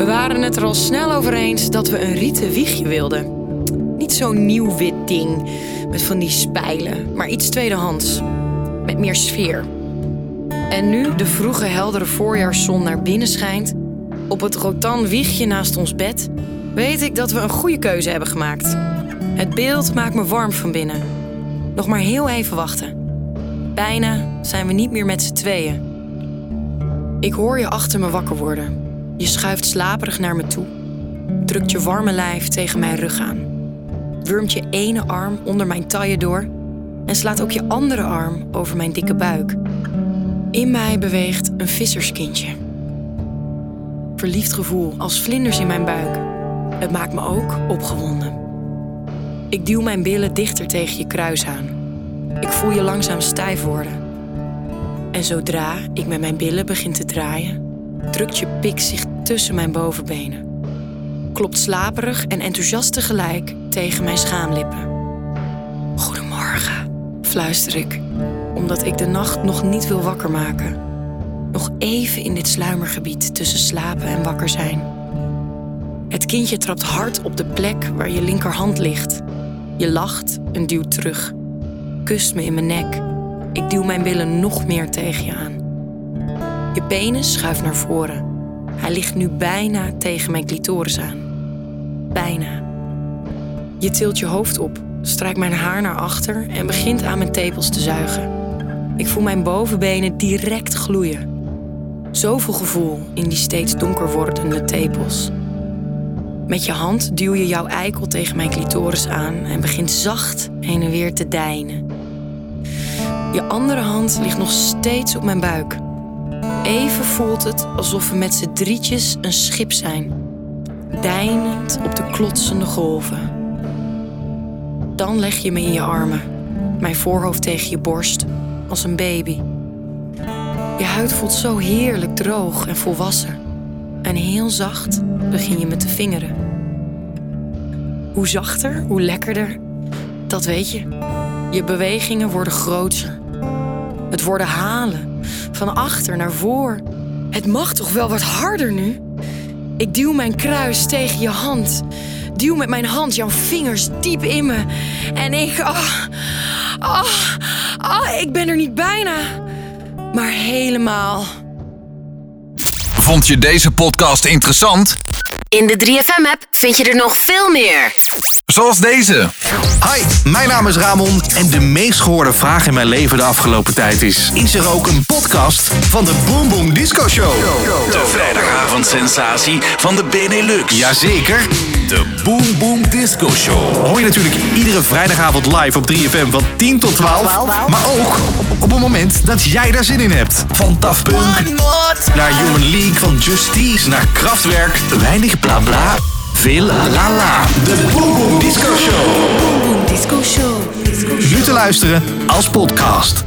We waren het er al snel over eens dat we een rieten wiegje wilden. Niet zo'n nieuw wit ding met van die spijlen, maar iets tweedehands. Met meer sfeer. En nu de vroege heldere voorjaarszon naar binnen schijnt, op het rotan wiegje naast ons bed, weet ik dat we een goede keuze hebben gemaakt. Het beeld maakt me warm van binnen. Nog maar heel even wachten. Bijna zijn we niet meer met z'n tweeën. Ik hoor je achter me wakker worden. Je schuift slaperig naar me toe. Drukt je warme lijf tegen mijn rug aan. Wurmt je ene arm onder mijn taille door en slaat ook je andere arm over mijn dikke buik. In mij beweegt een visserskindje. Verliefd gevoel als vlinders in mijn buik. Het maakt me ook opgewonden. Ik duw mijn billen dichter tegen je kruis aan. Ik voel je langzaam stijf worden. En zodra ik met mijn billen begin te draaien, drukt je pik zich tussen mijn bovenbenen. Klopt slaperig en enthousiast tegelijk tegen mijn schaamlippen. Goedemorgen, fluister ik, omdat ik de nacht nog niet wil wakker maken. Nog even in dit sluimergebied tussen slapen en wakker zijn. Het kindje trapt hard op de plek waar je linkerhand ligt. Je lacht en duwt terug. Kust me in mijn nek. Ik duw mijn billen nog meer tegen je aan. Je penis schuift naar voren. Hij ligt nu bijna tegen mijn clitoris aan. Bijna. Je tilt je hoofd op, strijkt mijn haar naar achter en begint aan mijn tepels te zuigen. Ik voel mijn bovenbenen direct gloeien. Zoveel gevoel in die steeds donker wordende tepels. Met je hand duw je jouw eikel tegen mijn clitoris aan en begint zacht heen en weer te deinen. Je andere hand ligt nog steeds op mijn buik. Even voelt het alsof we met z'n drietjes een schip zijn, deinend op de klotsende golven. Dan leg je me in je armen, mijn voorhoofd tegen je borst, als een baby. Je huid voelt zo heerlijk droog en volwassen. En heel zacht begin je me te vingeren. Hoe zachter, hoe lekkerder, dat weet je. Je bewegingen worden groter. Het worden halen, van achter naar voor. Het mag toch wel wat harder nu? Ik duw mijn kruis tegen je hand. Duw met mijn hand jouw vingers diep in me. En ik. Ah, ah, ah, ik ben er niet bijna. Maar helemaal. Vond je deze podcast interessant? In de 3FM-app vind je er nog veel meer. Zoals deze. Hi, mijn naam is Ramon en de meest gehoorde vraag in mijn leven de afgelopen tijd is... Is er ook een podcast van de Boom Boom Disco Show? De vrijdagavondsensatie van de Benelux. Jazeker. De Boom Boom Disco Show. Hoor je natuurlijk iedere vrijdagavond live op 3FM van 10 tot 12. Maar ook op het moment dat jij daar zin in hebt. Van Daft Punk naar Human League, van Justice naar Kraftwerk. Weinig bla bla, veel la la. De Boom Boom Disco Show. Disco Show. Nu te luisteren als podcast.